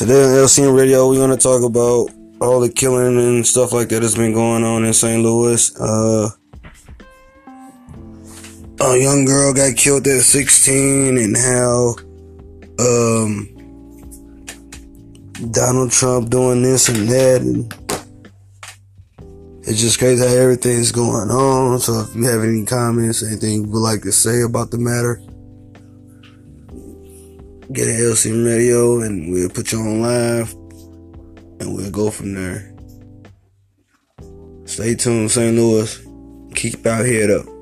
Today on LCM Radio, we're gonna talk about all the killing and stuff like that that's been going on in St. Louis. Uh, a young girl got killed at 16, and how um, Donald Trump doing this and that, and it's just crazy how everything's going on. So if you have any comments, anything you would like to say about the matter get an LC radio and we'll put you on live and we'll go from there. Stay tuned, St. Louis. Keep our head up.